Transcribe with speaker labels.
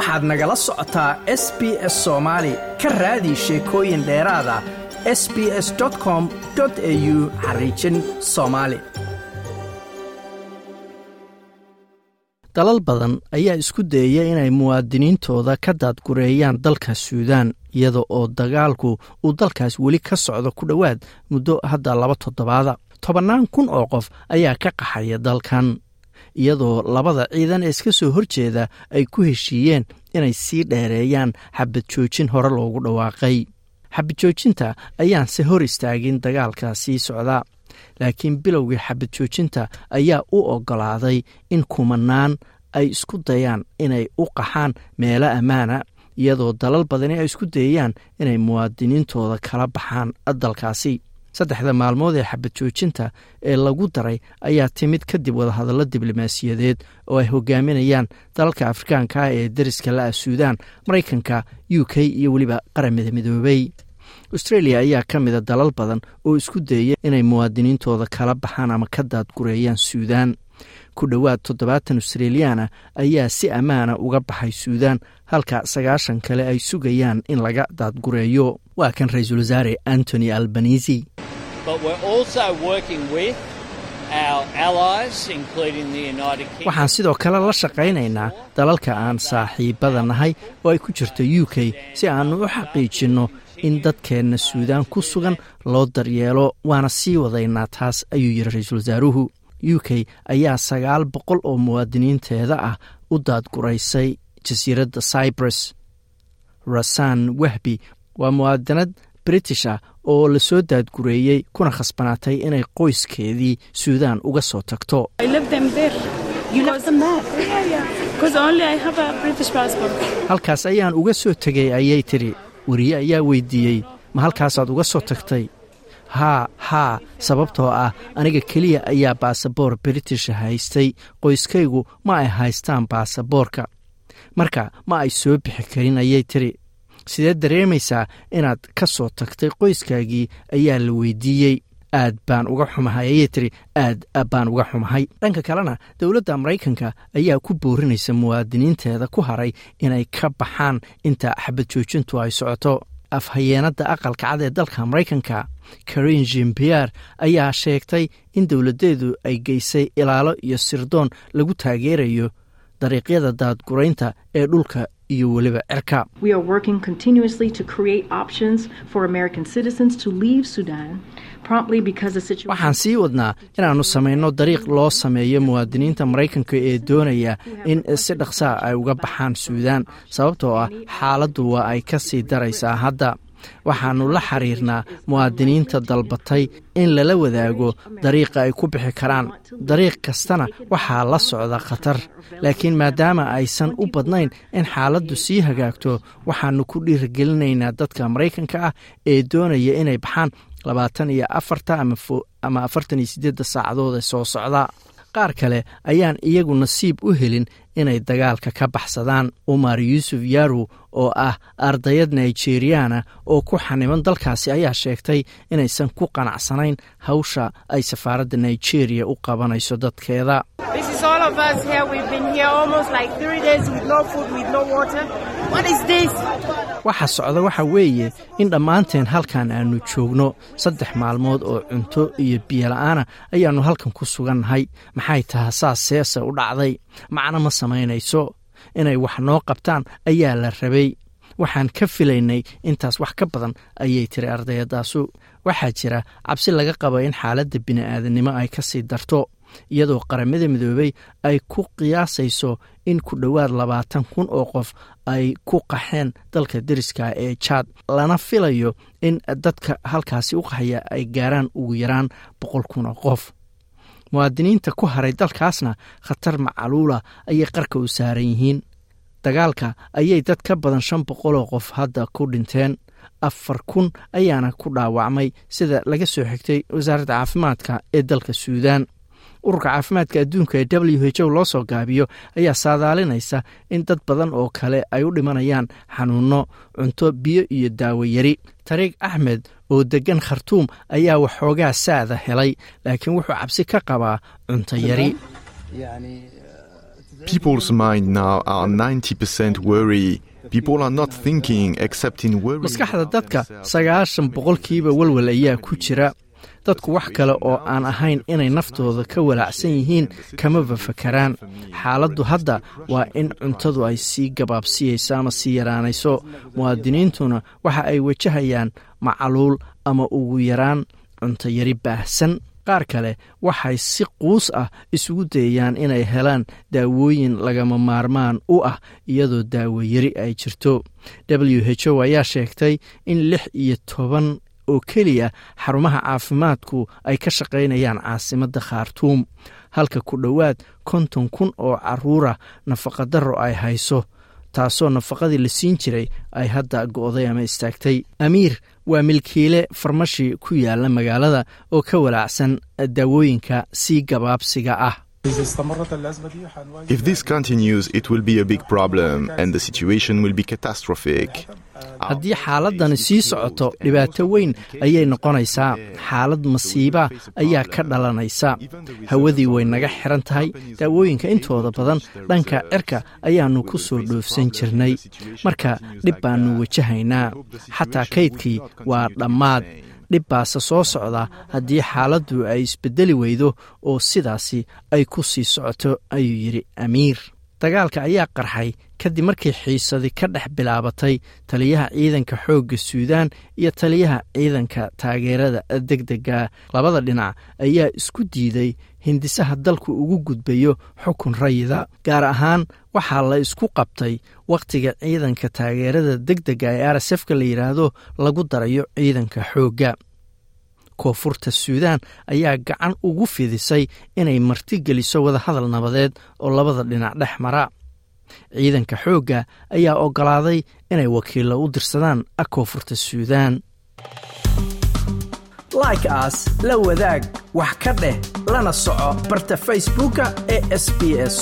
Speaker 1: waxaad nagala socotaa s b s soomaali ka raadi sheekooyin dheeraada s b s com au xariijin soomaali dalal badan ayaa isku dayaya inay muwaadiniintooda ka daadgureeyaan dalka suudaan iyada oo dagaalku uu dalkaas weli ka socdo ku dhowaad muddo hadda laba toddobaada tobannaan kun oo qof ayaa ka qaxaya dalkan iyadoo labada ciidan ee iska soo horjeeda ay ku heshiiyeen inay sii dheereeyaan xabad joojin hore loogu dhawaaqay. Xabad joojinta ayaanse hor istaagin dagaalka sii socda laakiin bilowgii xabad joojinta ayaa u oggolaaday in kumanaan ay isku dayaan inay u qaxaan meelo ammaana iyadoo dalal badani ay isku dayayaan inay muwaadiniintooda kala baxaan dalkaasi saddexda maalmood ee xabad joojinta ee lagu daray ayaa timid kadib wadahadallo diblomaasiyadeed oo ay hogaaminayaan dalalka afrikaanka ah ee dariska la-a suudaan maraykanka u k iyo weliba qaramada midoobey australia ayaa ka mida dalal badan oo isku dayaya inay muwaadiniintooda kala baxaan ama ka daadgureeyaan suudaan. Ku dhowaad toddobaatan australiyaana ayaa si ammaana uga baxay suudaan halka sagaashan kale ay sugayaan in laga daadgureeyo. Waa kan ra'iisul wasaare antony albanisi waxaan sidoo kale la shaqaynaynaa dalalka aan saaxiibada nahay oo ay ku jirto u k si aannu u xaqiijinno in dadkeenna suudaan ku sugan loo daryeelo waana sii wadaynaa taas ayuu yidhi ra'iisul wasaaruhu u k ayaa sagaal boqol oo muwaadiniinteeda ah u daadguraysay jasiiradda cyprus. Rasan wahbi waa muwaadinad british ah oo la soo daadgureeyey kuna khasbanaatay inay qoyskeedii suudaan uga soo tagto. Halkaas ayaan uga soo tegay ayay tidhi. Weriye ayaa weydiiyey ma halkaasaad uga soo tagtay? Haa haa sababtoo ah aniga keliya ayaa baasaboor britisha haystay. Qoyskaygu ma ay haystaan baasaboorka. Marka ma ay soo bixi karin ayay tiri sidee dareemaysaa inaad ka soo tagtay qoyskaagii? Ayaa la weydiiyey. Aad baan uga xumahay ayay tiri. Aad baan uga xumahay. Dhanka kalena dowladda maraykanka ayaa ku boorinaysa muwaadiniinteeda ku haray inay ka baxaan inta xabad joojintu ay socoto. Afhayeenadda aqalka cad ee dalka maraykanka karin jimbier ayaa sheegtay in dowladdeedu ay geysay ilaalo iyo sirdoon lagu taageerayo dariiqyada daadguraynta ee dhulka iyo weliba cirka waxaan sii wadnaa inaannu samayno dariiq loo sameeyo muwaadiniinta maraykanka ee doonaya in si dhaqsaa ay uga baxaan suudaan sababtoo ah xaaladdu waa ay ka sii daraysaa hadda waxaannu la xiriirnaa muwaadiniinta dalbatay in lala wadaago dariiqa ay ku bixi karaan. Dariiq kastana waxaa la socda khatar. Laakiin maadaama aysan u badnayn in xaaladdu sii hagaagto waxaannu ku dhiirigelinaynaa dadka maraykanka ah ee doonaya inay baxaan labaatan iyo afarta ama afartan iyo siddeedda saacadood ee soo socda. Qaar kale ayaan iyagu nasiib u helin inay dagaalka ka baxsadaan umar yuusuf yaru oo ah ardayad nigeriana oo ku xaniban dalkaasi ayaa sheegtay inaysan ku qanacsanayn hawsha ay safaaradda nigeria u qabanayso dadkeeda. Waxa socda waxa weeye in dhammaanteen halkan aannu joogno saddex maalmood oo cunto iyo biyola'aana ayaannu halkan ku sugannahay. Maxay taha saas seese u dhacday? Macno ma samaynayso inay wax noo qabtaan ayaa la rabay. Waxaan ka filaynay intaas wax ka badan ayay tiri ardayadaasu. Waxaa jira cabsi laga qaba in xaaladda bini'aadannimo ay ka sii darto iyadoo qaramada midoobey ay ku qiyaasayso in ku dhowaad labaatan kun oo qof ay ku qaxeen dalka deriska ee jaad lana filayo in dadka halkaasi u qaxaya ay gaaraan ugu yaraan boqol kun oo qof muwaadiniinta ku haray dalkaasna khatar macaluula ayay qarka u saaran yihiin. Dagaalka ayay dad ka badan shan boqoloo qof hadda ku dhinteen. Afar kun ayaana ku dhaawacmay sida laga soo xigtay wasaaradda caafimaadka ee dalka suudaan ururka caafimaadka adduunka ee w h o loo soo gaabiyo ayaa saadaalinaysa in dad badan oo kale ay u dhimanayaan xanuunno cunto biyo iyo daawo yari tariiq axmed oo deggan khartuum ayaa waxoogaa saada helay laakiin wuxuu cabsi ka qabaa cunto yari
Speaker 2: People's mind now are 90% worry. People are not thinking except in worry.
Speaker 1: maskaxda dadka sagaashan boqolkiiba walwal ayaa ku jira dadku wax kale oo aan ahayn inay naftooda ka walaacsan yihiin kamaba fakaraan xaaladdu hadda waa in cuntadu ay sii gabaabsiyayso ama sii yaraanayso. Muwaadiniintuna waxa ay wajahayaan macaluul ama ugu yaraan cunto yari baahsan. Qaar kale waxay si quus ah isugu dayayaan inay helaan daawooyin lagama maarmaan u ah iyadoo daawo yari ay jirto. W h o ayaa sheegtay in lix iyo toban oo keliya xarumaha caafimaadku ay ka shaqaynayaan caasimadda khaartuum halka ku dhowaad konton kun oo caruura nafaqadarro ay hayso taasoo nafaqadii la siin jiray ay hadda go'day ama istaagtay. Amiir waa milkiile farmashi ku yaalla magaalada oo ka walaacsan daawooyinka sii gabaabsiga ah.
Speaker 2: If this continues, it will be a big problem and the situation will be catastrophic.
Speaker 1: Haddii xaaladani sii socoto dhibaato weyn ayay noqonaysaa. Xaalad masiiba ayaa ka dhalanaysa. Hawadii way naga xiran tahay. Daawooyinka intooda badan dhanka cirka ayaannu ku soo dhoofsan jirnay. Marka dhib baannu wajahaynaa. Xataa kaydkii waa dhammaad. Dhib baase soo socda haddii xaaladdu ay isbedeli weydo oo sidaasi ay ku sii socoto ayuu yidhi amiir dagaalka ayaa qarxay kadib markii xiisadi ka dhex bilaabatay taliyaha ciidanka xoogga suudaan iyo taliyaha ciidanka taageerada deg dega labada dhinac ayaa isku diiday hindisaha dalku ugu gudbayo xukun rayida. Gaar ahaan waxaa la isku qabtay wakhtiga ciidanka taageerada deg dega ee arsefka la yidhaahdo lagu darayo ciidanka xoogga koonfurta suudaan ayaa gacan ugu fidisay inay martigeliso wadahadal nabadeed oo labada dhinac dhex mara. Ciidanka xoogga ayaa oggolaaday inay wakiillo u dirsadaan koonfurta suudaan. Like aas la wadaag wax ka dheh lana soco barta facebooka ee sb s